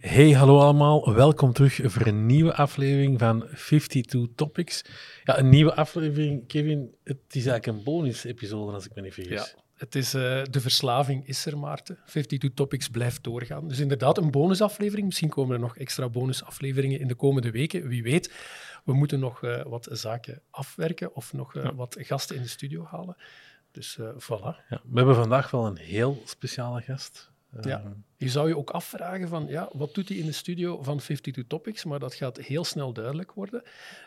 Hey, hallo allemaal. Welkom terug voor een nieuwe aflevering van 52 Topics. Ja, een nieuwe aflevering, Kevin. Het is eigenlijk een bonus-episode, als ik me niet vergis. Ja, het is, uh, de verslaving is er, Maarten. 52 Topics blijft doorgaan. Dus inderdaad, een bonusaflevering. Misschien komen er nog extra bonusafleveringen in de komende weken. Wie weet. We moeten nog uh, wat zaken afwerken of nog uh, ja. wat gasten in de studio halen. Dus voilà. Ja, we hebben vandaag wel een heel speciale gast. Ja. Je zou je ook afvragen van, ja, wat doet hij in de studio van 52 Topics? Maar dat gaat heel snel duidelijk worden.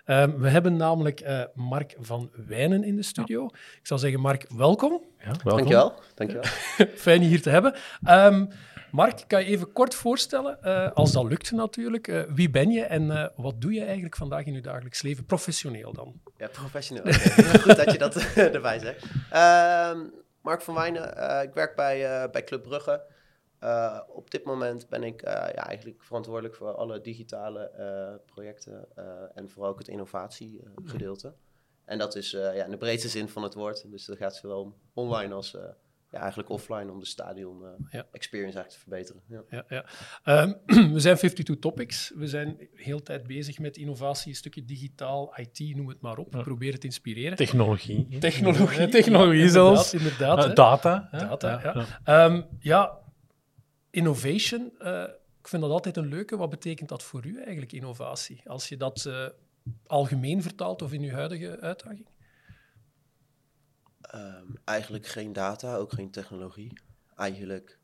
Um, we hebben namelijk uh, Mark van Wijnen in de studio. Ja. Ik zou zeggen, Mark, welkom. Ja, welkom. Dankjewel. Dankjewel. Fijn je hier te hebben. Um, Mark, kan je even kort voorstellen, uh, als dat lukt natuurlijk, uh, wie ben je en uh, wat doe je eigenlijk vandaag in je dagelijks leven, professioneel dan? Ja, professioneel. Okay. Goed dat je dat erbij zegt. Ehm, Mark van Wijnen, ik werk bij, bij Club Brugge. Uh, op dit moment ben ik uh, ja, eigenlijk verantwoordelijk voor alle digitale uh, projecten en vooral ook het innovatiegedeelte. En dat is ja, in de breedste zin van het woord. Dus dat gaat zowel online als ja, eigenlijk offline om de stadion ja. experience eigenlijk te verbeteren. Ja. Ja, ja. Um, we zijn 52 Topics. We zijn de hele tijd bezig met innovatie, een stukje digitaal, IT, noem het maar op. We proberen te inspireren. Technologie. Technologie. Technologie zelfs. Inderdaad. Uh, data. Data, ja. ja. Um, ja innovation, uh, ik vind dat altijd een leuke. Wat betekent dat voor u eigenlijk, innovatie? Als je dat uh, algemeen vertaalt of in uw huidige uitdaging? Um, eigenlijk geen data, ook geen technologie. Eigenlijk,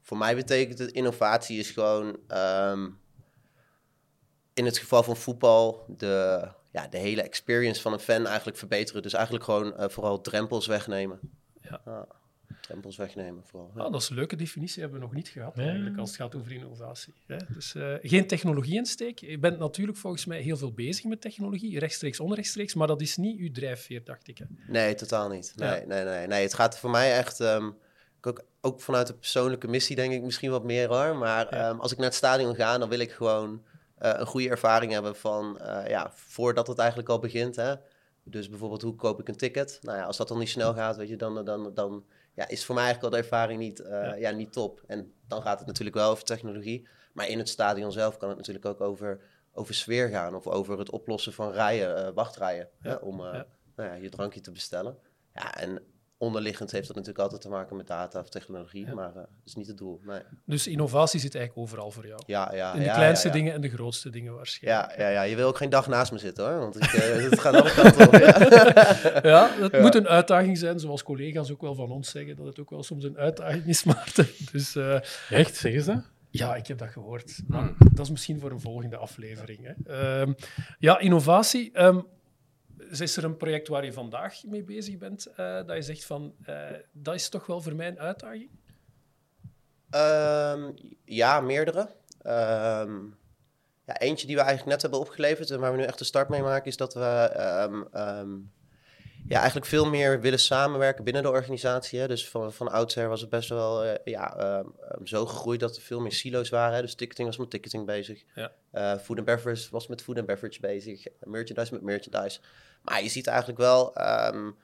voor mij betekent het innovatie is gewoon, um, in het geval van voetbal, de, ja, de hele experience van een fan eigenlijk verbeteren. Dus eigenlijk gewoon uh, vooral drempels wegnemen. Ja. Drempels wegnemen vooral. Ja. Ah, dat is een leuke definitie, hebben we nog niet gehad eigenlijk, als het gaat over innovatie. Hè? Dus uh, geen technologie-insteek. Je bent natuurlijk volgens mij heel veel bezig met technologie, rechtstreeks, onrechtstreeks, maar dat is niet uw drijfveer, dacht ik. Hè? Nee, totaal niet. Nee, ja. nee, nee, nee. Het gaat voor mij echt... Um, ook, ook vanuit de persoonlijke missie denk ik misschien wat meer hoor. Maar um, als ik naar het stadion ga, dan wil ik gewoon uh, een goede ervaring hebben van... Uh, ja, voordat het eigenlijk al begint, hè. Dus bijvoorbeeld, hoe koop ik een ticket? Nou ja, als dat dan niet snel gaat, weet je, dan, dan, dan ja, is voor mij eigenlijk al de ervaring niet, uh, ja. ja. niet top. En dan gaat het natuurlijk wel over technologie. Maar in het stadion zelf kan het natuurlijk ook over, over sfeer gaan. Of over het oplossen van rijen, uh, wachtrijen. Ja. Hè, om uh, nou ja, je drankje te bestellen. Ja, en onderliggend heeft dat natuurlijk altijd te maken met data of technologie, ja. maar uh, dat is niet het doel. Nee. Dus innovatie zit eigenlijk overal voor jou? Ja, ja. In de ja, kleinste ja, dingen en de grootste dingen waarschijnlijk. Ja, ja, ja, je wil ook geen dag naast me zitten hoor, want ik, uh, het gaat alle kanten op. Ja, het moet een uitdaging zijn, zoals collega's ook wel van ons zeggen, dat het ook wel soms een uitdaging is, Maarten. Dus, uh, Echt, zeggen ze? Ja, ik heb dat gehoord. Hmm. Dat is misschien voor een volgende aflevering. Hè. Um, ja, innovatie. Um, is er een project waar je vandaag mee bezig bent, uh, dat je zegt van, uh, dat is toch wel voor mij een uitdaging? Um, ja, meerdere. Um, ja, eentje die we eigenlijk net hebben opgeleverd en waar we nu echt de start mee maken, is dat we um, ja, eigenlijk veel meer willen samenwerken binnen de organisatie. Hè. Dus van, van oudsher was het best wel uh, ja, um, zo gegroeid dat er veel meer silo's waren. Hè. Dus ticketing was met ticketing bezig. Ja. Uh, food and beverage was met food and beverage bezig. Merchandise met merchandise. Maar je ziet eigenlijk wel um,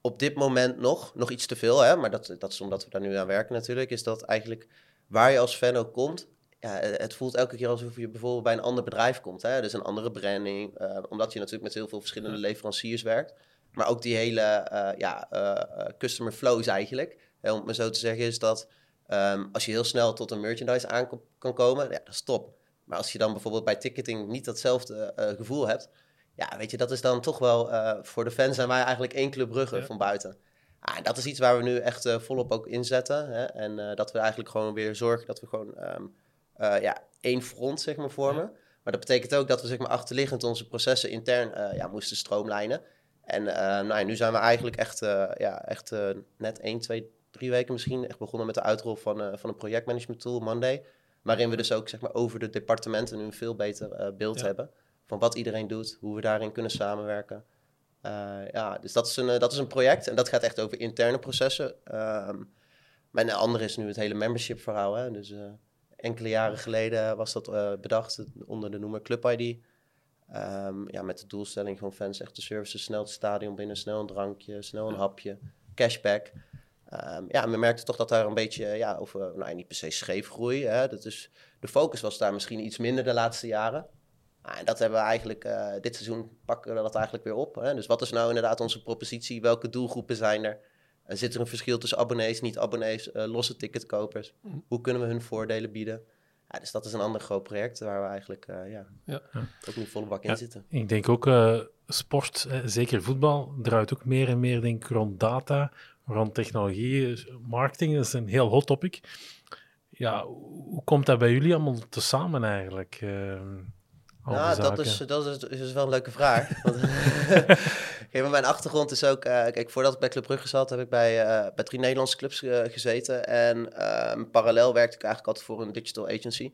op dit moment nog, nog iets te veel. Hè. Maar dat, dat is omdat we daar nu aan werken natuurlijk. Is dat eigenlijk waar je als fan ook komt, ja, het voelt elke keer alsof je bijvoorbeeld bij een ander bedrijf komt. Hè? Dus een andere branding, uh, omdat je natuurlijk met heel veel verschillende leveranciers werkt. Maar ook die hele uh, ja, uh, customer flows eigenlijk. om het maar zo te zeggen, is dat um, als je heel snel tot een merchandise aan kan komen, ja, dat is top. Maar als je dan bijvoorbeeld bij ticketing niet datzelfde uh, gevoel hebt, ja, weet je, dat is dan toch wel voor de fans zijn wij eigenlijk één club Brugge ja. van buiten. Ah, en dat is iets waar we nu echt volop ook inzetten. Hè? En dat we eigenlijk gewoon weer zorgen dat we gewoon um, ja, één front zeg maar, vormen. Ja. Maar dat betekent ook dat we zeg maar, achterliggend onze processen intern ja, moesten stroomlijnen. En uh, nou ja, nu zijn we eigenlijk echt, uh, ja, echt uh, net 1, 2, 3 weken misschien echt begonnen met de uitrol van, van een projectmanagement tool, Monday. Waarin we dus ook zeg maar, over de departementen nu een veel beter beeld ja. hebben. Van wat iedereen doet, hoe we daarin kunnen samenwerken. ja, dus dat is, een, dat is een project en dat gaat echt over interne processen. Um, maar een andere is nu het hele membership verhaal. Hè? Dus enkele jaren geleden was dat bedacht onder de noemer Club ID. Um, ja, met de doelstelling van fans echt de services snel het stadion binnen, snel een drankje, snel een hapje, cashback. Ehm, ja, we merkten toch dat daar een beetje, ja, over, nou niet per se scheefgroei. Hè, dat is, de focus was daar misschien iets minder de laatste jaren. Ah, en dat hebben we eigenlijk, uh, dit seizoen pakken we dat eigenlijk weer op. Hè. Dus wat is nou inderdaad onze propositie? Welke doelgroepen zijn er? Uh, zit er een verschil tussen abonnees, niet-abonnees, uh, losse ticketkopers? Mm. Hoe kunnen we hun voordelen bieden? Ja, dus dat is een ander groot project waar we eigenlijk ja, ja. ook nu volle bak in zitten. Ik denk ook sport, zeker voetbal, draait ook meer en meer denk ik, rond data, rond technologie. Marketing is een heel hot topic. Ja, hoe komt dat bij jullie allemaal te samen eigenlijk? Ehm, nou, dat is, dat is, is wel een leuke vraag. Want, mijn achtergrond is ook... Uh, kijk, voordat ik bij Club Brugge zat, heb ik bij, uh, bij drie Nederlandse clubs uh, gezeten. En ehm, parallel werkte ik eigenlijk altijd voor een digital agency.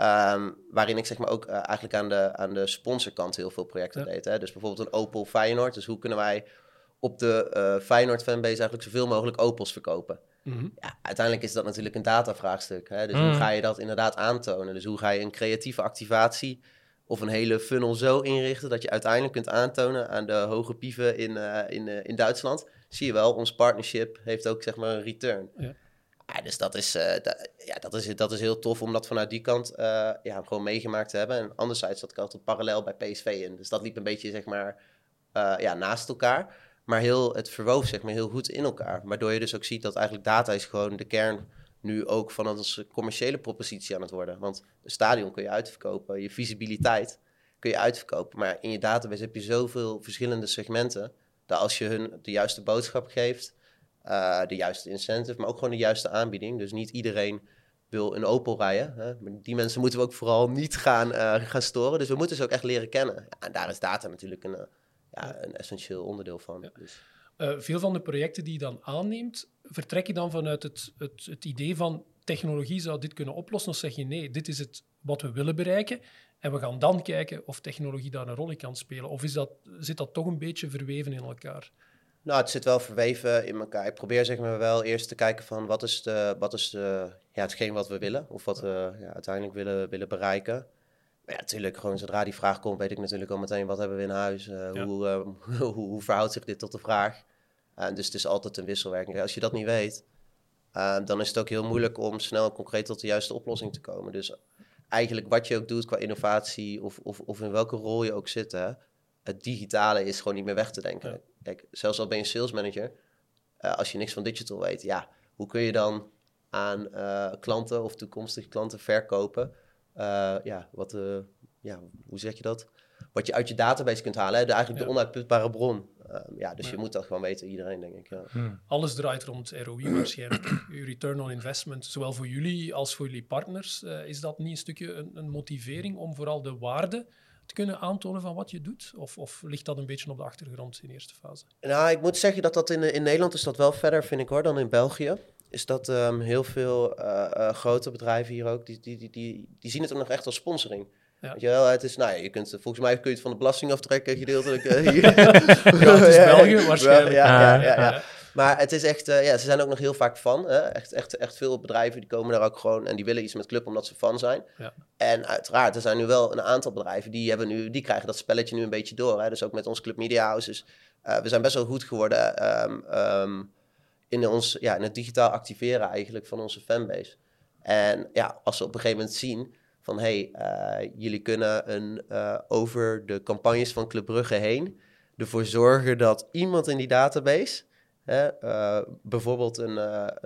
Um, waarin ik zeg maar ook eigenlijk aan de, aan de sponsorkant heel veel projecten deed. Hè? Dus bijvoorbeeld een Opel Feyenoord. Dus hoe kunnen wij op de Feyenoord fanbase eigenlijk zoveel mogelijk Opels verkopen? Mm ja, uiteindelijk is dat natuurlijk een datavraagstuk. Hè? Dus hoe mm. ga je dat inderdaad aantonen? Dus hoe ga je een creatieve activatie of een hele funnel zo inrichten dat je uiteindelijk kunt aantonen aan de hoge pieven in, uh, in, uh, in Duitsland. Zie je wel, ons partnership heeft ook zeg maar een return. Ja. ja dus dat is, uh, ja, dat, is, dat is heel tof om dat vanuit die kant ja, gewoon meegemaakt te hebben. En anderzijds zat ik altijd parallel bij PSV in. Dus dat liep een beetje zeg maar ja, naast elkaar. Maar heel, het verwoof zeg maar heel goed in elkaar. Waardoor je dus ook ziet dat eigenlijk data is gewoon de kern nu ook van onze commerciële propositie aan het worden. Want een stadion kun je uitverkopen, je visibiliteit kun je uitverkopen. Maar in je database heb je zoveel verschillende segmenten, dat als je hun de juiste boodschap geeft, uh, de juiste incentive, maar ook gewoon de juiste aanbieding. Dus niet iedereen wil een Opel rijden. Hè? Die mensen moeten we ook vooral niet gaan, uh, gaan storen. Dus we moeten ze ook echt leren kennen. Ja, en daar is data natuurlijk een, uh, ja, een essentieel onderdeel van. Ja. Dus. Uh, veel van de projecten die je dan aanneemt, vertrek je dan vanuit het, het, het idee van technologie zou dit kunnen oplossen? Of zeg je nee, dit is het wat we willen bereiken en we gaan dan kijken of technologie daar een rol in kan spelen? Of is dat, zit dat toch een beetje verweven in elkaar? Nou, het zit wel verweven in elkaar. Ik probeer zeg maar wel eerst te kijken van wat is, de, wat is ja, hetgeen wat we willen. Of wat we ja, uiteindelijk willen, willen bereiken. Maar ja, natuurlijk, gewoon zodra die vraag komt, weet ik natuurlijk al meteen wat hebben we in huis. Uh, hoe, uh, hoe, hoe, verhoudt zich dit tot de vraag? Uh, dus het is altijd een wisselwerking. Als je dat niet weet, dan is het ook heel moeilijk om snel en concreet tot de juiste oplossing te komen. Dus eigenlijk wat je ook doet qua innovatie of, of, of in welke rol je ook zit, hè, het digitale is gewoon niet meer weg te denken. Kijk, zelfs al ben je sales manager, als je niks van digital weet, ja, hoe kun je dan aan klanten of toekomstige klanten verkopen? Uh, ja, wat, uh, ja, hoe zeg je dat? Wat je uit je database kunt halen. Hè? De, eigenlijk de onuitputbare bron. Uh, ja, dus je moet dat gewoon weten, iedereen, denk ik. Ja. Hmm. Alles draait rond ROI waarschijnlijk. Uw return on investment, zowel voor jullie als voor jullie partners. is dat niet een stukje een, een, motivering om vooral de waarde te kunnen aantonen van wat je doet? Of, of ligt dat een beetje op de achtergrond in eerste fase? Nou, ik moet zeggen dat dat in, in Nederland is dat wel verder, vind ik hoor, dan in België is dat um, heel veel uh, grote bedrijven hier ook, die, die, die, die, die zien het ook nog echt als sponsoring. Ja. Weet je wel, het is, nou ja, je kunt, volgens mij kun je het van de belasting aftrekken gedeeltelijk. Uh, hier. ja, het is België waarschijnlijk. Ja, ja, ja, Maar het is echt, uh, ja, ze zijn ook nog heel vaak fan. Hè? Echt, echt, echt veel bedrijven die komen daar ook gewoon en die willen iets met club omdat ze fan zijn. Ja. En uiteraard, er zijn nu wel een aantal bedrijven die, hebben nu, die krijgen dat spelletje nu een beetje door. Hè? Dus ook met ons Club Media Houses. Uh, we zijn best wel goed geworden. Um, um, in, ons, ja, in het digitaal activeren eigenlijk van onze fanbase. En ja, als ze op een gegeven moment zien van hey, uh, jullie kunnen een, uh, over de campagnes van Club Brugge heen ervoor zorgen dat iemand in die database hè, uh, bijvoorbeeld een,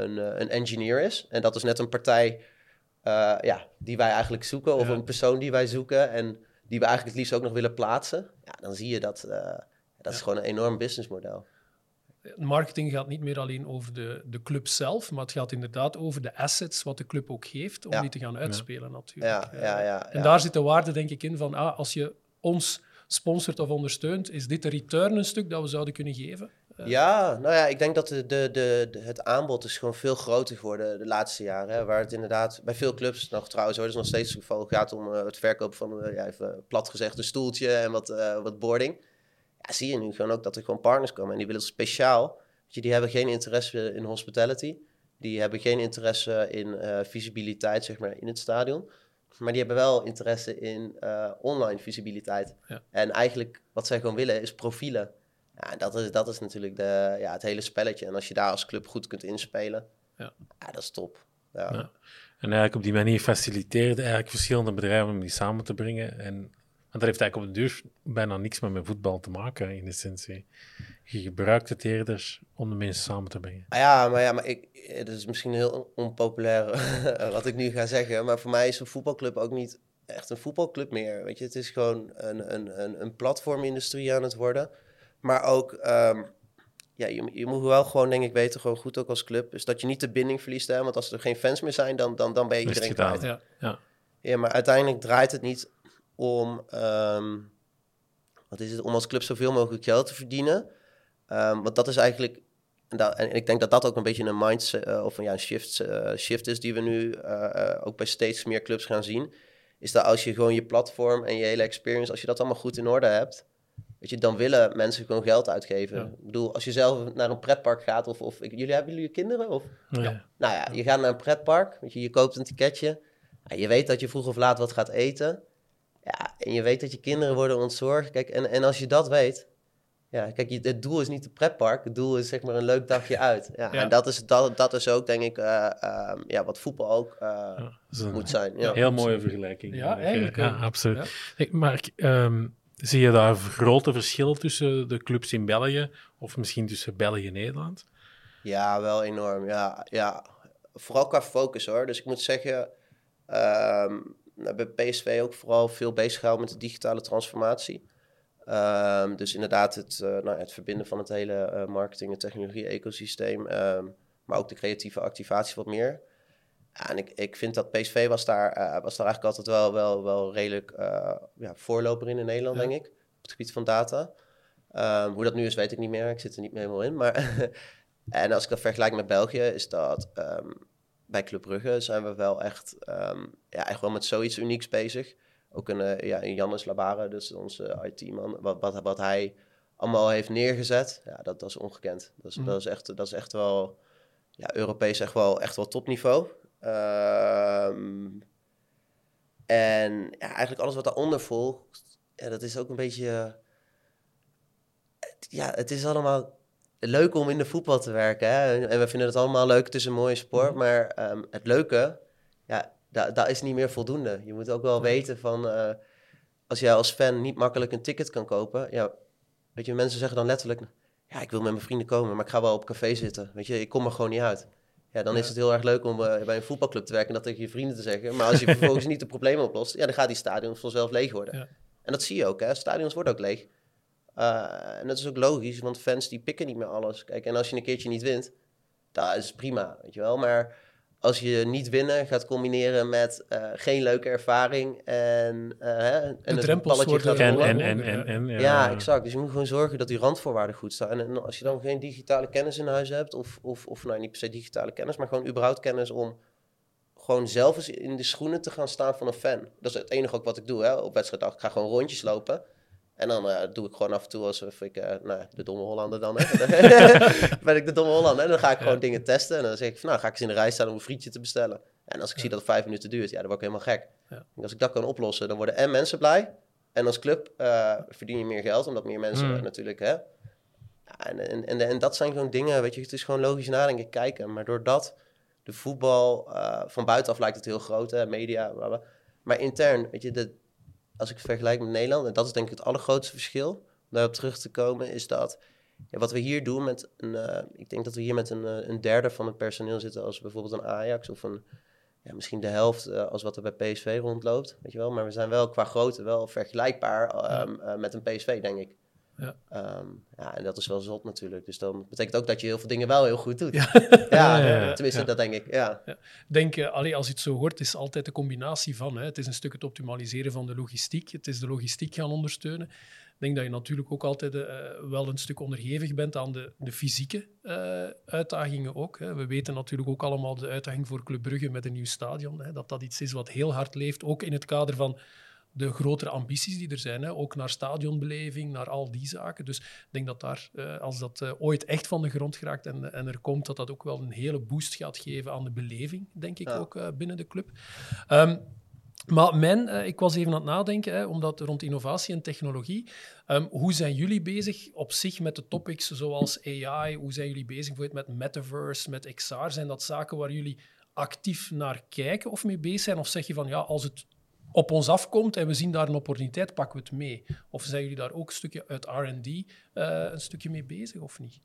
een, een engineer is. En dat is net een partij ja, die wij eigenlijk zoeken, of een persoon die wij zoeken en die we eigenlijk het liefst ook nog willen plaatsen. Ja, dan zie je dat dat is gewoon een enorm businessmodel marketing gaat niet meer alleen over de, de club zelf, maar het gaat inderdaad over de assets wat de club ook heeft om die te gaan uitspelen natuurlijk. Ja, ja, ja, en daar zit de waarde denk ik in van ah, als je ons sponsort of ondersteunt, is dit de return een stuk dat we zouden kunnen geven? Eh, ja, nou ja, ik denk dat de, de, de, het aanbod is gewoon veel groter geworden de laatste jaren. Hè, waar het inderdaad bij veel clubs nog trouwens, hoor, nog steeds het geval, gaat om uh, het verkopen van, uh, ja, even plat gezegd, een stoeltje en wat, wat boarding zie je nu gewoon ook dat er gewoon partners komen en die willen speciaal. Je, die hebben geen interesse in hospitality. Die hebben geen interesse in uh, visibiliteit, zeg maar, in het stadion. Maar die hebben wel interesse in uh, online visibiliteit. Ja. En eigenlijk wat zij gewoon willen is profielen. Ja, dat is, dat is natuurlijk de, ja, het hele spelletje. En als je daar als club goed kunt inspelen, Ja. ja. dat is top. Ja. Ja. En eigenlijk op die manier faciliteerde eigenlijk verschillende bedrijven om die samen te brengen. En, want dat heeft eigenlijk op de duur bijna niks meer met voetbal te maken, in essentie. Je gebruikt het eerder om de mensen samen te brengen. Ah ja, maar, ja, maar ik, het is misschien heel onpopulair wat ik nu ga zeggen. Maar voor mij is een voetbalclub ook niet echt een voetbalclub meer. Weet je, het is gewoon een, een, een, een platformindustrie aan het worden. Maar ook, ehm, ja, je, je moet wel gewoon, denk ik, weten, gewoon goed ook als club. Dus dat je niet de binding verliest. Hè? Want als er geen fans meer zijn, dan, dan, dan ben je iedereen gedaan. kwijt. Ja. Ja, maar uiteindelijk draait het niet om, ehm, wat is het, om als club zoveel mogelijk geld te verdienen. Ehm, want dat is eigenlijk, en, dat- en ik denk dat dat ook een beetje een mindset eh, of een, ja, een shift, eh, shift is die we nu eh, ook bij steeds meer clubs gaan zien. Is dat als je gewoon je platform en je hele experience, als je dat allemaal goed in orde hebt, weet je, dan willen mensen gewoon geld uitgeven. Ja. Ik bedoel, als je zelf naar een pretpark gaat of, of ik- jullie hebben jullie kinderen? Of? Ja. Nou ja, je gaat naar een pretpark, weet je, je koopt een ticketje. Je weet dat je vroeg of laat wat gaat eten. Ja, en je weet dat je kinderen worden ontzorgd. Kijk, en, en als je dat weet... Ja, kijk, je, het doel is niet het pretpark. Het doel is zeg maar een leuk dagje uit. Ja, Ja. En dat is, dat, dat is ook, denk ik, eh, ehm, ja, wat voetbal ook eh, Ja, een moet zijn. Ja. heel mooie vergelijking. Ja, eigenlijk Ja, absoluut. Ja. Hey, maar ehm, zie je daar grote verschillen tussen de clubs in België of misschien tussen België en Nederland? Ja, wel enorm. Ja, ja. Vooral qua focus hoor. Dus ik moet zeggen, ehm bij PSV ook vooral veel bezig gehouden met de digitale transformatie. Ehm, dus inderdaad het, eh, nou, het verbinden van het hele eh, marketing- en technologie-ecosysteem. ehm, maar ook de creatieve activatie wat meer. Ja, en ik, ik vind dat PSV was daar, eh, was daar eigenlijk altijd wel, wel, wel redelijk ja, voorloper in in Nederland, Ja. denk ik. Op het gebied van data. Ehm, hoe dat nu is, weet ik niet meer. Ik zit er niet meer helemaal in. Maar en als ik dat vergelijk met België, is dat bij Club Brugge zijn we wel echt, ehm, ja, echt wel met zoiets unieks bezig. Ook een, eh, ja, een Jannes Labare, dus onze IT-man, wat, wat, wat hij allemaal heeft neergezet, ja, dat, dat is ongekend. Dat is, Mhm. dat is, echt, dat is echt wel, ja, Europees echt wel, echt wel topniveau. Ehm, en ja, eigenlijk alles wat daaronder volgt, ja, dat is ook een beetje... het- ja, het is allemaal leuk om in de voetbal te werken. Hè? En we vinden het allemaal leuk, het is een mooie sport. Mhm. Maar ehm, het leuke, ja, dat, dat is niet meer voldoende. Je moet ook wel weten van... eh, als jij als fan niet makkelijk een ticket kan kopen... Ja, weet je, mensen zeggen dan letterlijk... Ja, ik wil met mijn vrienden komen, maar ik ga wel op café zitten. Weet je, ik kom er gewoon niet uit. Ja, dan Ja. is het heel erg leuk om eh, bij een voetbalclub te werken en dat tegen je vrienden te zeggen. Maar als je vervolgens niet de problemen oplost, ja, dan gaat die stadion vanzelf leeg worden. Ja. En dat zie je ook, hè. Stadions worden ook leeg. Eh, en dat is ook logisch, want fans die pikken niet meer alles. Kijk, en als je een keertje niet wint, dat is prima, weet je wel. Maar als je niet winnen gaat combineren met eh, geen leuke ervaring en, eh, hè, en het balletje gaat En, rollen. en, en, en, en, ja, Ja, exact. Dus je moet gewoon zorgen dat die randvoorwaarden goed staan. En, en als je dan geen digitale kennis in huis hebt, of, of, of nou niet per se digitale kennis, maar gewoon überhaupt kennis om gewoon zelf eens in de schoenen te gaan staan van een fan. Dat is het enige ook wat ik doe hè, op wedstrijddag. Ik ga gewoon rondjes lopen. En dan eh, doe ik gewoon af en toe alsof ik, eh, nou, de domme Hollander dan, ben ik de domme Hollander. En dan ga ik gewoon dingen testen. En dan zeg ik van, nou, ga ik eens in de rij staan om een frietje te bestellen. En als ik zie dat het vijf minuten duurt, ja, dan word ik helemaal gek. Ja. En als ik dat kan oplossen, dan worden en mensen blij. En als club eh, verdien je meer geld, omdat meer mensen eh, natuurlijk, hè. En, en, en, en dat zijn gewoon dingen, weet je, het is gewoon logisch nadenken, kijken. Maar doordat de voetbal, van buitenaf lijkt het heel groot, hè, media, bla. maar intern, weet je, de, als ik het vergelijk met Nederland, en dat is denk ik het allergrootste verschil, om daarop terug te komen, is dat ja, wat we hier doen met een, eh, ik denk dat we hier met een, eh, een derde van het personeel zitten als bijvoorbeeld een Ajax of een, ja, misschien de helft eh, als wat er bij PSV rondloopt, weet je wel. Maar we zijn wel qua grootte wel vergelijkbaar met een PSV, denk ik. Ja. Ehm, ja, en dat is wel zot natuurlijk. Dus dan betekent ook dat je heel veel dingen wel heel goed doet. Ja. Tenminste, dat denk ik, ja. denk, allee, als je het zo hoort, is altijd de combinatie van. Hè. Het is een stuk het optimaliseren van de logistiek. Het is de logistiek gaan ondersteunen. Ik denk dat je natuurlijk ook altijd eh, wel een stuk onderhevig bent aan de, de fysieke eh, uitdagingen ook. Hè. We weten natuurlijk ook allemaal de uitdaging voor Club Brugge met een nieuw stadion. Hè, dat dat iets is wat heel hard leeft, ook in het kader van de grotere ambities die er zijn. Hè. Ook naar stadionbeleving, naar al die zaken. Dus ik denk dat daar, eh, als dat eh, ooit echt van de grond geraakt en, en er komt, dat dat ook wel een hele boost gaat geven aan de beleving, denk ik Ja. ook, eh, binnen de club. Ehm, Maar eh, ik was even aan het nadenken, hè, omdat rond innovatie en technologie. Ehm, hoe zijn jullie bezig op zich met de topics zoals AI? Hoe zijn jullie bezig bijvoorbeeld met metaverse, met XR? Zijn dat zaken waar jullie actief naar kijken of mee bezig zijn? Of zeg je van ja, als het op ons afkomt en we zien daar een opportuniteit, pakken we het mee? Of zijn jullie daar ook een stukje uit RD uh, een stukje mee bezig of niet?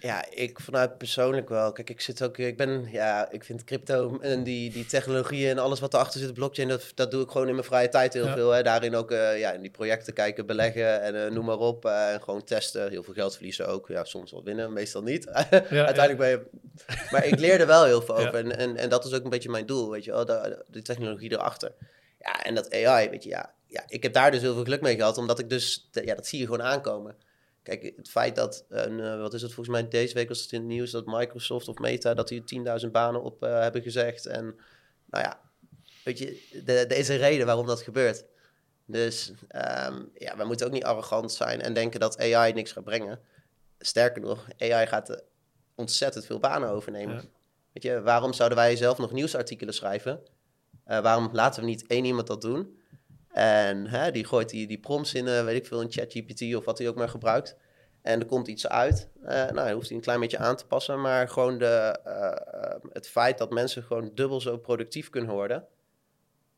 Ja, ik vanuit persoonlijk wel. Kijk, ik zit ook, ik ben, ja, ik vind crypto en die, die technologieën en alles wat erachter zit, blockchain, dat, dat doe ik gewoon in mijn vrije tijd heel veel. Hè. Daarin ook, uh, ja, in die projecten kijken, beleggen en uh, noem maar op. Uh, en gewoon testen, heel veel geld verliezen ook. Ja, soms wel winnen, meestal niet. Ja, Uiteindelijk ben je... Maar ik leer er wel heel veel over en, en, en dat is ook een beetje mijn doel, weet je wel, de, de technologie erachter. Ja, en dat AI, weet je, ja, ja, ik heb daar dus heel veel geluk mee gehad, omdat ik dus, ja, dat zie je gewoon aankomen. Kijk, het feit dat, een, uh, wat is het volgens mij, deze week was het in het nieuws dat Microsoft of Meta, dat die 10.000 banen op uh, hebben gezegd. En nou ja, weet je, er is een reden waarom dat gebeurt. Dus um, ja, we moeten ook niet arrogant zijn en denken dat AI niks gaat brengen. Sterker nog, AI gaat ontzettend veel banen overnemen. Ja. Weet je, waarom zouden wij zelf nog nieuwsartikelen schrijven? Uh, waarom laten we niet één iemand dat doen? En hè, die gooit die, die prompts in, uh, weet ik veel, in ChatGPT of wat hij ook maar gebruikt. En er komt iets uit. Uh, nou, dan hoeft hij een klein beetje aan te passen. Maar gewoon de, uh, het feit dat mensen gewoon dubbel zo productief kunnen worden.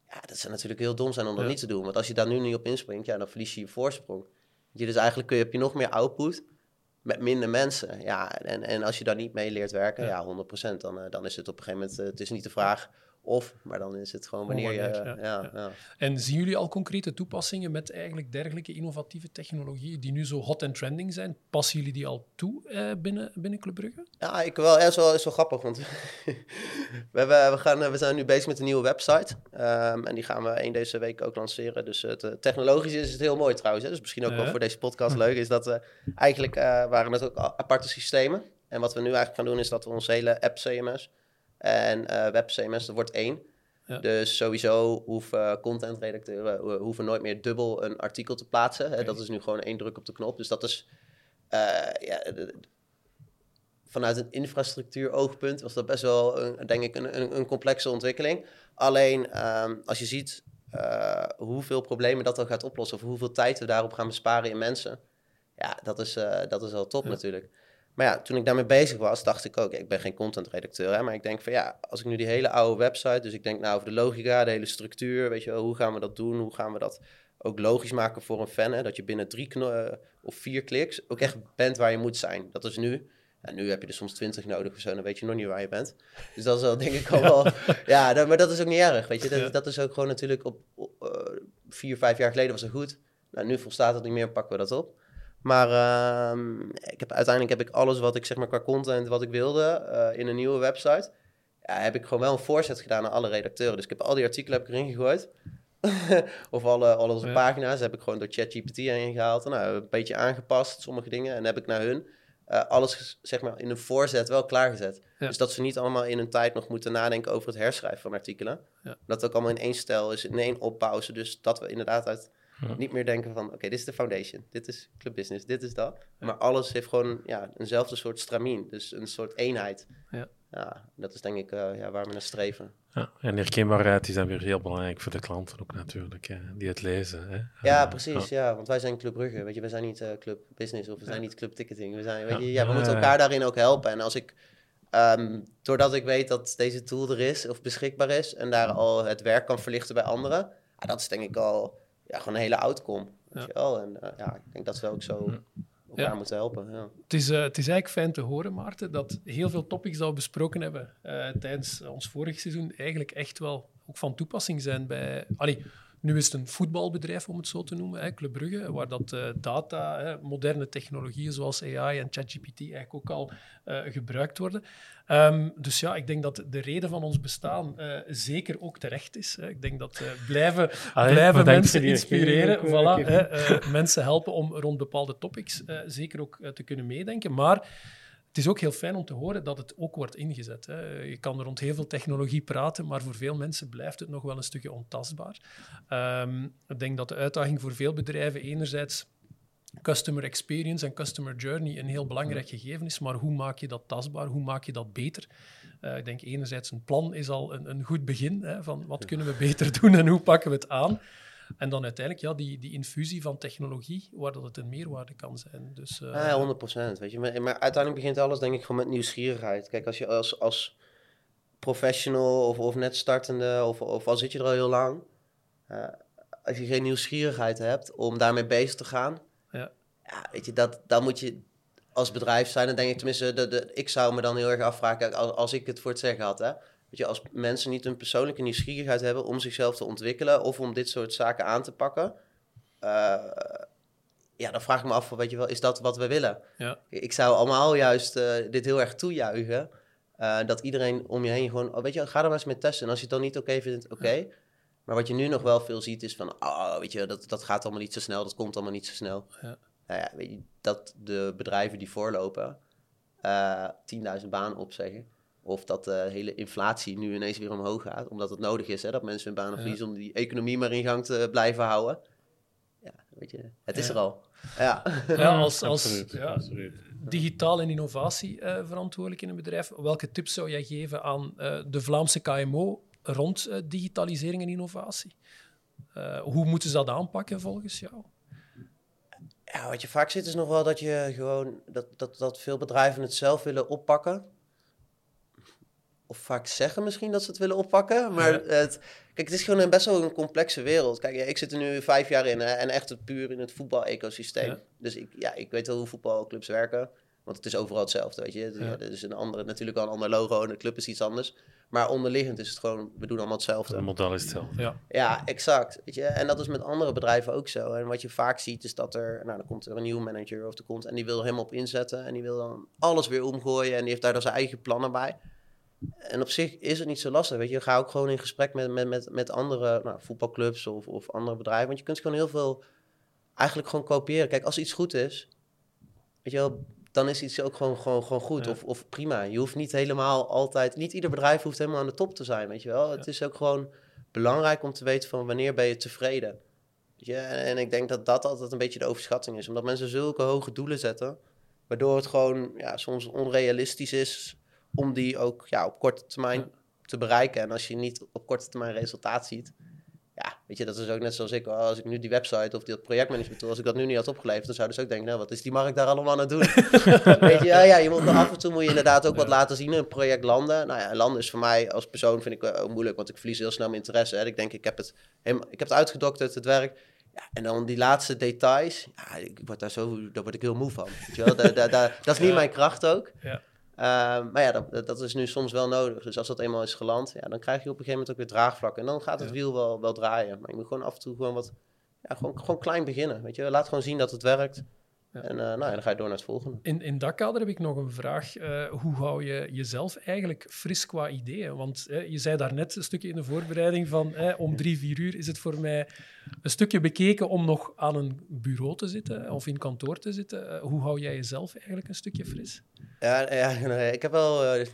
Ja, dat zou natuurlijk heel dom zijn om dat ja. niet te doen. Want als je daar nu niet op inspringt, ja, dan verlies je je voorsprong. Je, dus eigenlijk kun je, heb je nog meer output met minder mensen. Ja, en, en als je daar niet mee leert werken, ja, ja 100%, dan, dan is het op een gegeven moment... het is niet de vraag of, maar dan is het gewoon wanneer, je... Ja, ja, ja. En zien jullie al concrete toepassingen met eigenlijk dergelijke innovatieve technologieën die nu zo hot en trending zijn? Passen jullie die al toe eh, binnen, binnen Club Brugge? Ja, ik wel. Ja, is wel, is wel grappig, want we, hebben, we, gaan, we zijn nu bezig met een nieuwe website. Um, en die gaan we één deze week ook lanceren. Dus het, uh, technologisch is het heel mooi trouwens. Hè? Dus misschien ook wel voor deze podcast leuk is dat we eigenlijk uh, waren het ook aparte systemen. En wat we nu eigenlijk gaan doen is dat we ons hele app CMS en uh, web CMS, dat wordt één. Ja. Dus sowieso hoeven contentredacteuren hoeven nooit meer dubbel een artikel te plaatsen. Okay. Dat is nu gewoon één druk op de knop. Dus dat is uh, ja, vanuit een infrastructuur oogpunt was dat best wel, een, denk ik, een, een, een, complexe ontwikkeling. Alleen um, als je ziet uh, hoeveel problemen dat dan gaat oplossen, of hoeveel tijd we daarop gaan besparen in mensen, ja, dat is, uh, dat is wel top ja. natuurlijk. Maar ja, toen ik daarmee bezig was, dacht ik ook, ik ben geen contentredacteur, hè, maar ik denk van ja, als ik nu die hele oude website, dus ik denk nou over de logica, de hele structuur, weet je wel, hoe gaan we dat doen? Hoe gaan we dat ook logisch maken voor een fan, hè, dat je binnen drie uh, of vier kliks ook echt bent waar je moet zijn. Dat is nu. Ja, nu heb je er soms twintig nodig of zo, dan weet je nog niet waar je bent. Dus dat is wel, denk ik al wel... ja, dat, maar dat is ook niet erg, weet je. Dat, dat is ook gewoon natuurlijk op, op uh, vier, vijf jaar geleden was het goed. Nou, nu volstaat het niet meer, pakken we dat op. Maar uh, ik heb, uiteindelijk heb ik alles wat ik zeg maar qua content wat ik wilde uh, in een nieuwe website. Ja, heb ik gewoon wel een voorzet gedaan aan alle redacteuren. Dus ik heb al die artikelen heb ik erin gegooid. of alle, alle onze ja. pagina's heb ik gewoon door ChatGPT heen gehaald. Nou, een beetje aangepast, sommige dingen. En heb ik naar hun uh, alles zeg maar in een voorzet wel klaargezet. Ja. Dus dat ze niet allemaal in een tijd nog moeten nadenken over het herschrijven van artikelen. Ja. Dat het ook allemaal in één stijl is, in één opbouw. Dus dat we inderdaad uit ja. Niet meer denken van, oké, okay, dit is de foundation, dit is club business, dit is dat. Ja. Maar alles heeft gewoon ja, eenzelfde soort stramien, dus een soort eenheid. Ja. ja dat is denk ik uh, ja, waar we naar streven. Ja, en herkenbaarheid is dan weer heel belangrijk voor de klanten ook natuurlijk, hè, die het lezen. Hè. Ja, uh, precies, ja. want wij zijn Club Brugge, weet je, we zijn niet uh, Club Business of we zijn niet Club Ticketing. We, zijn, weet je, ja, we moeten elkaar daarin ook helpen. En als ik, um, doordat ik weet dat deze tool er is of beschikbaar is en daar al het werk kan verlichten bij anderen, dat is denk ik al ja, gewoon een hele outcome. Weet ja. je wel? En uh, ja, ik denk dat we ook zo elkaar ja. moeten helpen. Ja. Het, is, uh, het is eigenlijk fijn te horen, Maarten, dat heel veel topics die we besproken hebben uh, tijdens ons vorig seizoen eigenlijk echt wel ook van toepassing zijn bij... Allee, nu is het een voetbalbedrijf, om het zo te noemen, hè, Club Brugge, waar dat uh, data, hè, moderne technologieën zoals AI en ChatGPT eigenlijk ook al uh, gebruikt worden. Um, dus ja, ik denk dat de reden van ons bestaan uh, zeker ook terecht is. Hè. Ik denk dat blijven, Allee, blijven mensen inspireren, voilà, hè, mensen helpen om rond bepaalde topics zeker ook te kunnen meedenken. Maar het is ook heel fijn om te horen dat het ook wordt ingezet. Hè. Je kan er rond heel veel technologie praten, maar voor veel mensen blijft het nog wel een stukje ontastbaar. Um, ik denk dat de uitdaging voor veel bedrijven enerzijds customer experience en customer journey een heel belangrijk gegeven is, maar hoe maak je dat tastbaar? Hoe maak je dat beter? Eh, ik denk enerzijds een plan is al een, een goed begin, hè, van wat kunnen we beter doen en hoe pakken we het aan. En dan uiteindelijk ja, die, die infusie van technologie, waar dat het een meerwaarde kan zijn. Dus, eh, Ja, 100% Weet je. Maar, maar uiteindelijk begint alles denk ik gewoon met nieuwsgierigheid. Kijk, als je als, als professional of, of net startende, of, of al zit je er al heel lang, eh, als je geen nieuwsgierigheid hebt om daarmee bezig te gaan, Ja. ja, weet je, dat, dan moet je als bedrijf zijn, dan denk ik tenminste, de, de, ik zou me dan heel erg afvragen, als, als ik het voor het zeggen had, hè, weet je, als mensen niet een persoonlijke nieuwsgierigheid hebben om zichzelf te ontwikkelen of om dit soort zaken aan te pakken, eh, ja, dan vraag ik me af, weet je wel, is dat wat we willen? Ja. Ik zou allemaal juist eh, dit heel erg toejuichen. eh, dat iedereen om je heen gewoon, oh, weet je, ga er maar eens mee testen. En als je het dan niet oké vindt, oké. Maar wat je nu nog wel veel ziet is van, oh, weet je, dat, dat gaat allemaal niet zo snel, dat komt allemaal niet zo snel. Ja. Nou ja, weet je, dat de bedrijven die voorlopen eh 10.000 banen opzeggen. Of dat de hele inflatie nu ineens weer omhoog gaat, omdat het nodig is hè, dat mensen hun banen Ja. verliezen om die economie maar in gang te blijven houden. Ja, weet je, het is Ja. er al. Ja. Ja, als, als Absoluut, ja, absoluut. digitaal en innovatie eh, verantwoordelijk in een bedrijf, welke tips zou jij geven aan eh, de Vlaamse KMO rond eh, digitalisering en innovatie? Eh, hoe moeten ze dat aanpakken volgens jou? Ja, wat je vaak ziet is nog wel dat je gewoon dat, dat, dat veel bedrijven het zelf willen oppakken. Of vaak zeggen misschien dat ze het willen oppakken. Maar Ja. het, kijk, het is gewoon een best wel een complexe wereld. Kijk, ja, ik zit er nu vijf jaar in hè, en echt het puur in het voetbal-ecosysteem. Ja. Dus ik, ja, ik weet wel hoe voetbalclubs werken. Want het is overal hetzelfde, weet je. Ja. Ja. er is een andere, natuurlijk wel een ander logo en de club is iets anders. Maar onderliggend is het gewoon, we doen allemaal hetzelfde. Het model is hetzelfde. Ja, Ja, exact. Weet je? En dat is met andere bedrijven ook zo. En wat je vaak ziet is dat er, nou, dan komt er een nieuwe manager of er komt en die wil helemaal op inzetten en die wil dan alles weer omgooien en die heeft daar dan zijn eigen plannen bij. En op zich is het niet zo lastig. Weet je, ga ook gewoon in gesprek met, met, met, met andere nou, voetbalclubs of, of andere bedrijven. Want je kunt gewoon heel veel eigenlijk gewoon kopiëren. Kijk, als iets goed is, weet je wel, dan is iets ook gewoon, gewoon, gewoon goed Ja. of, of prima. Je hoeft niet helemaal altijd, niet ieder bedrijf hoeft helemaal aan de top te zijn, weet je wel. Het is ook gewoon belangrijk om te weten van wanneer ben je tevreden. Weet je? En, en ik denk dat dat altijd een beetje de overschatting is. Omdat mensen zulke hoge doelen zetten, waardoor het gewoon ja, soms onrealistisch is om die ook ja, op korte termijn Ja. te bereiken. En als je niet op korte termijn resultaat ziet, ja, weet je, dat is ook net zoals ik. Als ik nu die website of dat projectmanagement tool, als ik dat nu niet had opgeleverd, dan zouden ze ook denken, nou, wat is die markt daar allemaal aan het doen? weet je, ja, ja, je moet af en toe moet je inderdaad ook wat laten zien in een project landen. Nou ja, landen is voor mij als persoon vind ik wel moeilijk, want ik verlies heel snel mijn interesse. Hè. Ik denk, ik heb het, helemaal, ik heb het uitgedokterd, het werk. Ja, en dan die laatste details, ja, ik word daar zo, daar word ik heel moe van. Weet je wel? Da- da- da- dat is niet mijn kracht ook. Ja. Ehm, maar ja, dat, dat is nu soms wel nodig. Dus als dat eenmaal is geland, ja, dan krijg je op een gegeven moment ook weer draagvlak. En dan gaat het Ja. wiel wel, wel draaien. Maar je moet gewoon af en toe gewoon wat, ja, gewoon, gewoon klein beginnen. Weet je, laat gewoon zien dat het werkt. Ja. En eh, nou ja, dan ga je door naar het volgende. In, in dat kader heb ik nog een vraag. Eh, hoe hou je jezelf eigenlijk fris qua ideeën? Want eh, je zei daarnet een stukje in de voorbereiding van eh, om drie, vier uur is het voor mij een stukje bekeken om nog aan een bureau te zitten of in kantoor te zitten. Hoe hou jij jezelf eigenlijk een stukje fris? Ja, ja ik heb wel,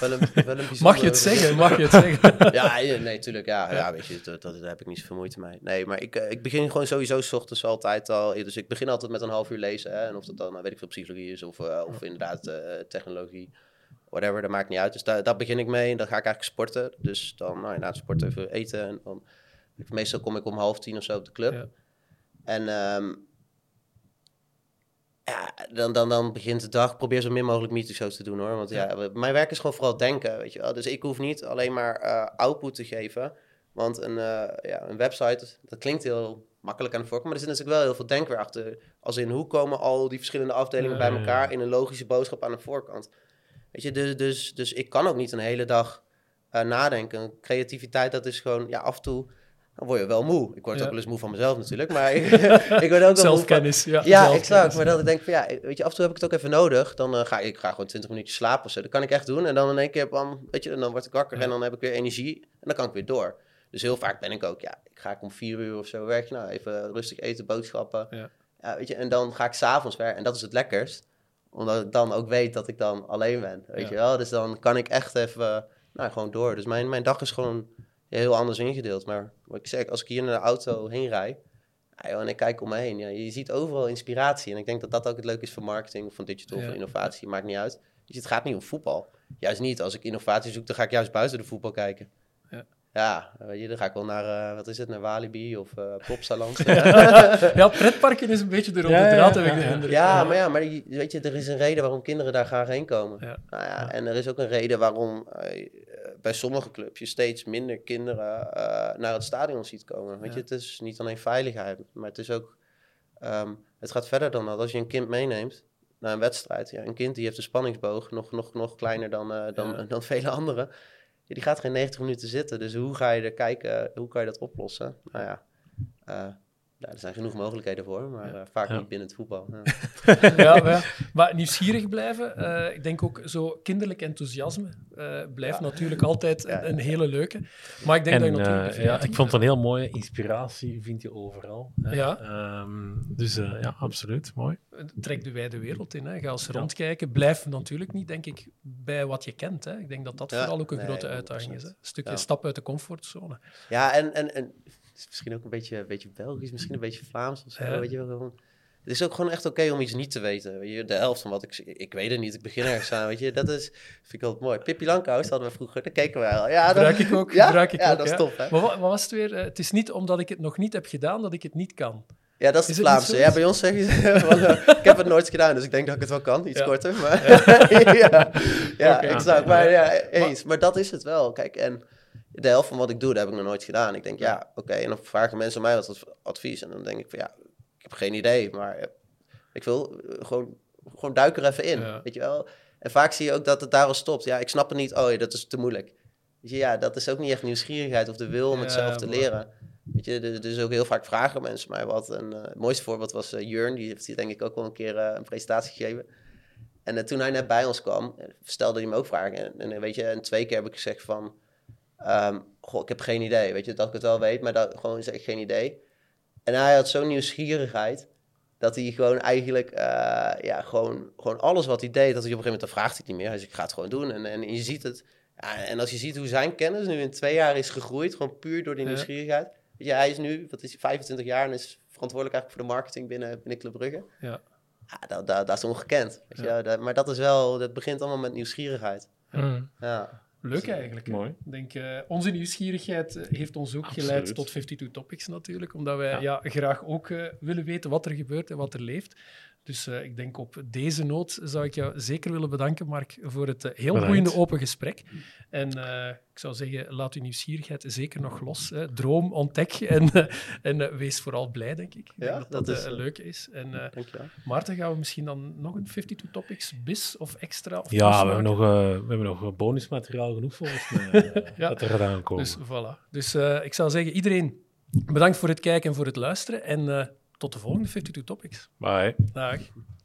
wel een, wel een Mag je het zeggen? Mag je het zeggen? ja, ja, nee, tuurlijk. Ja, ja. weet je, dat, dat, daar heb ik niet zoveel moeite mee. Nee, maar ik, eh, ik begin gewoon sowieso s ochtends altijd al. Dus ik begin altijd met een half uur lezen. Hè, en of dat dan, nou, weet ik veel, psychologie is of, eh, of inderdaad eh, technologie. Whatever, dat maakt niet uit. Dus daar, daar begin ik mee. En dan ga ik eigenlijk sporten. Dus dan, nou, na het sporten even eten. En dan, meestal kom ik om half tien of zo op de club. Ja. En ehm, ja, dan, dan, dan begint de dag. Probeer zo min mogelijk meetingshows te doen hoor. Want ja, mijn werk is gewoon vooral denken, weet je wel. Dus ik hoef niet alleen maar eh, output te geven. Want een, eh, ja, een website, dat klinkt heel makkelijk aan de voorkant. Maar er zit natuurlijk wel heel veel denkwerk achter. Als in, hoe komen al die verschillende afdelingen bij elkaar in een logische boodschap aan de voorkant? Weet je, dus, dus, dus ik kan ook niet een hele dag eh, nadenken. Creativiteit, dat is gewoon, ja, af en toe... Dan word je wel moe. Ik word Ja. ook wel eens moe van mezelf natuurlijk. Maar ik, word ook wel moe van, Zelfkennis. Ja, ja, zelfkennis. exact. Maar dat ik denk van ja, weet je, af en toe heb ik het ook even nodig. Dan eh, ga ik, ik ga gewoon 20 minuutjes slapen of zo. Dat kan ik echt doen. En dan in één keer, bam, weet je, en dan word ik wakker Ja. en dan heb ik weer energie. En dan kan ik weer door. Dus heel vaak ben ik ook, ja, ik ga ik om vier uur of zo werken. Nou, even rustig eten, boodschappen. Ja. Ja, weet je, en dan ga ik s'avonds werken. En dat is het lekkerst. Omdat ik dan ook weet dat ik dan alleen ben. Weet je wel? Dus dan kan ik echt even, nou, gewoon door. Dus mijn, mijn dag is gewoon heel anders ingedeeld. Maar wat ik zeg, als ik hier naar de auto heen rijd. Ja, en ik kijk om me heen. Ja, je ziet overal inspiratie. En ik denk dat dat ook het leuke is voor marketing, of van digital, Ja. van innovatie. Maakt niet uit. Dus het gaat niet om voetbal. juist niet. Als ik innovatie zoek, dan ga ik juist buiten de voetbal kijken. Ja. Weet je, dan ga ik wel naar, eh, wat is het, naar Walibi of eh Plopsaland. Ja, pretparken is een beetje de rode Ja, draad, ja, heb ik de indruk. Ja, maar ja, maar je- weet je, er is een reden waarom kinderen daar graag heen komen. Ja. Nou ja, en er is ook een reden waarom eh, bij sommige clubs je steeds minder kinderen eh, naar het stadion ziet komen. Weet Ja. je, het is niet alleen veiligheid, maar het is ook, ehm, het gaat verder dan dat. Als je een kind meeneemt naar een wedstrijd, ja, een kind die heeft een spanningsboog nog, nog, nog kleiner dan, eh, dan, Ja. dan vele anderen. Die gaat geen 90 minuten zitten, dus hoe ga je er kijken, hoe kan je dat oplossen? Nou ja, ja, er zijn genoeg mogelijkheden voor, maar eh, vaak Ja. niet binnen het voetbal. Ja. ja, maar, ja. maar nieuwsgierig blijven. eh, ik denk ook zo kinderlijk enthousiasme eh, blijft Ja. natuurlijk altijd Ja, een, een hele leuke. Maar ik denk En dat je natuurlijk... ja, ik vond het een heel mooie inspiratie, vind je overal. hè. Ja. Ehm, dus eh, ja, absoluut, mooi. Trek de wijde wereld in. Hè. Ga eens Ja. rondkijken. Blijf natuurlijk niet, denk ik, bij wat je kent. Hè. Ik denk dat dat Ja, vooral ook een nee, grote 100%. uitdaging is. Hè. Een stukje Ja. stap uit de comfortzone. Ja, en, en, en misschien ook een beetje, een beetje Belgisch, misschien een beetje Vlaams of zo. Ja. Weet je wel, gewoon. Het is ook gewoon echt oké om iets niet te weten. Weet je? De helft van wat ik... Ik weet het niet, ik begin ergens aan, weet je. Dat is, vind ik altijd mooi. Pippi Langkous hadden we vroeger, daar keken we wel. Ja, dat, Gebruik ik ook. Ja, ik ja ook, dat is ja. tof, hè? Maar wat, was het weer? Eh, het is niet omdat ik het nog niet heb gedaan dat ik het niet kan. Ja, dat is, Is niet Vlaamse. Ja, bij ons zeg je... van, eh, ik heb het nooit gedaan, dus ik denk dat ik het wel kan. Iets Ja. korter, maar... ja, ja Oké. exact. Maar ja, eens. Maar dat is het wel. Kijk, en de helft van wat ik doe, dat heb ik nog nooit gedaan. Ik denk, ja, oké. En dan vragen mensen mij wat adv- advies. En dan denk ik van, ja, ik heb geen idee. Maar eh, ik wil eh, gewoon, gewoon duik er even in, Ja. weet je wel. En vaak zie je ook dat het daar al stopt. Ja, ik snap het niet. Oh ja, dat is te moeilijk. Weet je, ja, dat is ook niet echt nieuwsgierigheid of de wil om het Ja, zelf te maar- leren. Weet je, dus, ook heel vaak vragen mensen mij wat. En eh, het mooiste voorbeeld was Jurn, die heeft hier denk ik ook wel een keer een presentatie gegeven. En toen hij net bij ons kwam, stelde hij me ook vragen. En, en, weet je, en twee keer heb ik gezegd van, goh, ik heb geen idee. Weet je, dat ik het wel weet, maar dat gewoon zeg ik geen idee. En hij had zo'n nieuwsgierigheid, dat hij gewoon eigenlijk, eh, ja, gewoon, gewoon alles wat hij deed, dat hij op een gegeven moment, dan vraagt hij het niet meer. Hij zegt, ik ga het gewoon doen. En, en je ziet het. Ja, en als je ziet hoe zijn kennis nu in twee jaar is gegroeid, gewoon puur door die Ja. nieuwsgierigheid. Weet je, hij is nu, wat is hij, 25 jaar en is verantwoordelijk eigenlijk voor de marketing binnen, binnen Club Brugge. Ja. Ja, dat, dat, dat is ongekend. Weet je, dat- maar dat is wel, dat begint allemaal met nieuwsgierigheid. Mm, Ja. Leuk eigenlijk. mooi. Ik denk, eh, onze nieuwsgierigheid eh, heeft ons ook Absoluut. geleid tot 52 Topics natuurlijk, omdat wij ja. Ja. graag ook eh, willen weten wat er gebeurt en wat er leeft. Dus eh, ik denk op deze noot zou ik jou zeker willen bedanken, Mark, voor het eh, heel Bedankt. boeiende open gesprek. En eh, ik zou zeggen, laat uw nieuwsgierigheid zeker nog los. Hè. Droom, ontdek en, en wees vooral blij, denk ik. Denk dat dat, dat is, leuk is. En uh, Dankjewel. Maarten, gaan we misschien dan nog een 52 Topics bis of extra? Of Ja, we hebben, nog, eh, we hebben nog bonusmateriaal genoeg volgens mij. Ja. Dat er gedaan komen. Dus voilà. Dus eh, ik zou zeggen, iedereen bedankt voor het kijken en voor het luisteren. En eh, tot de volgende 52 Topics. Bye. Dag.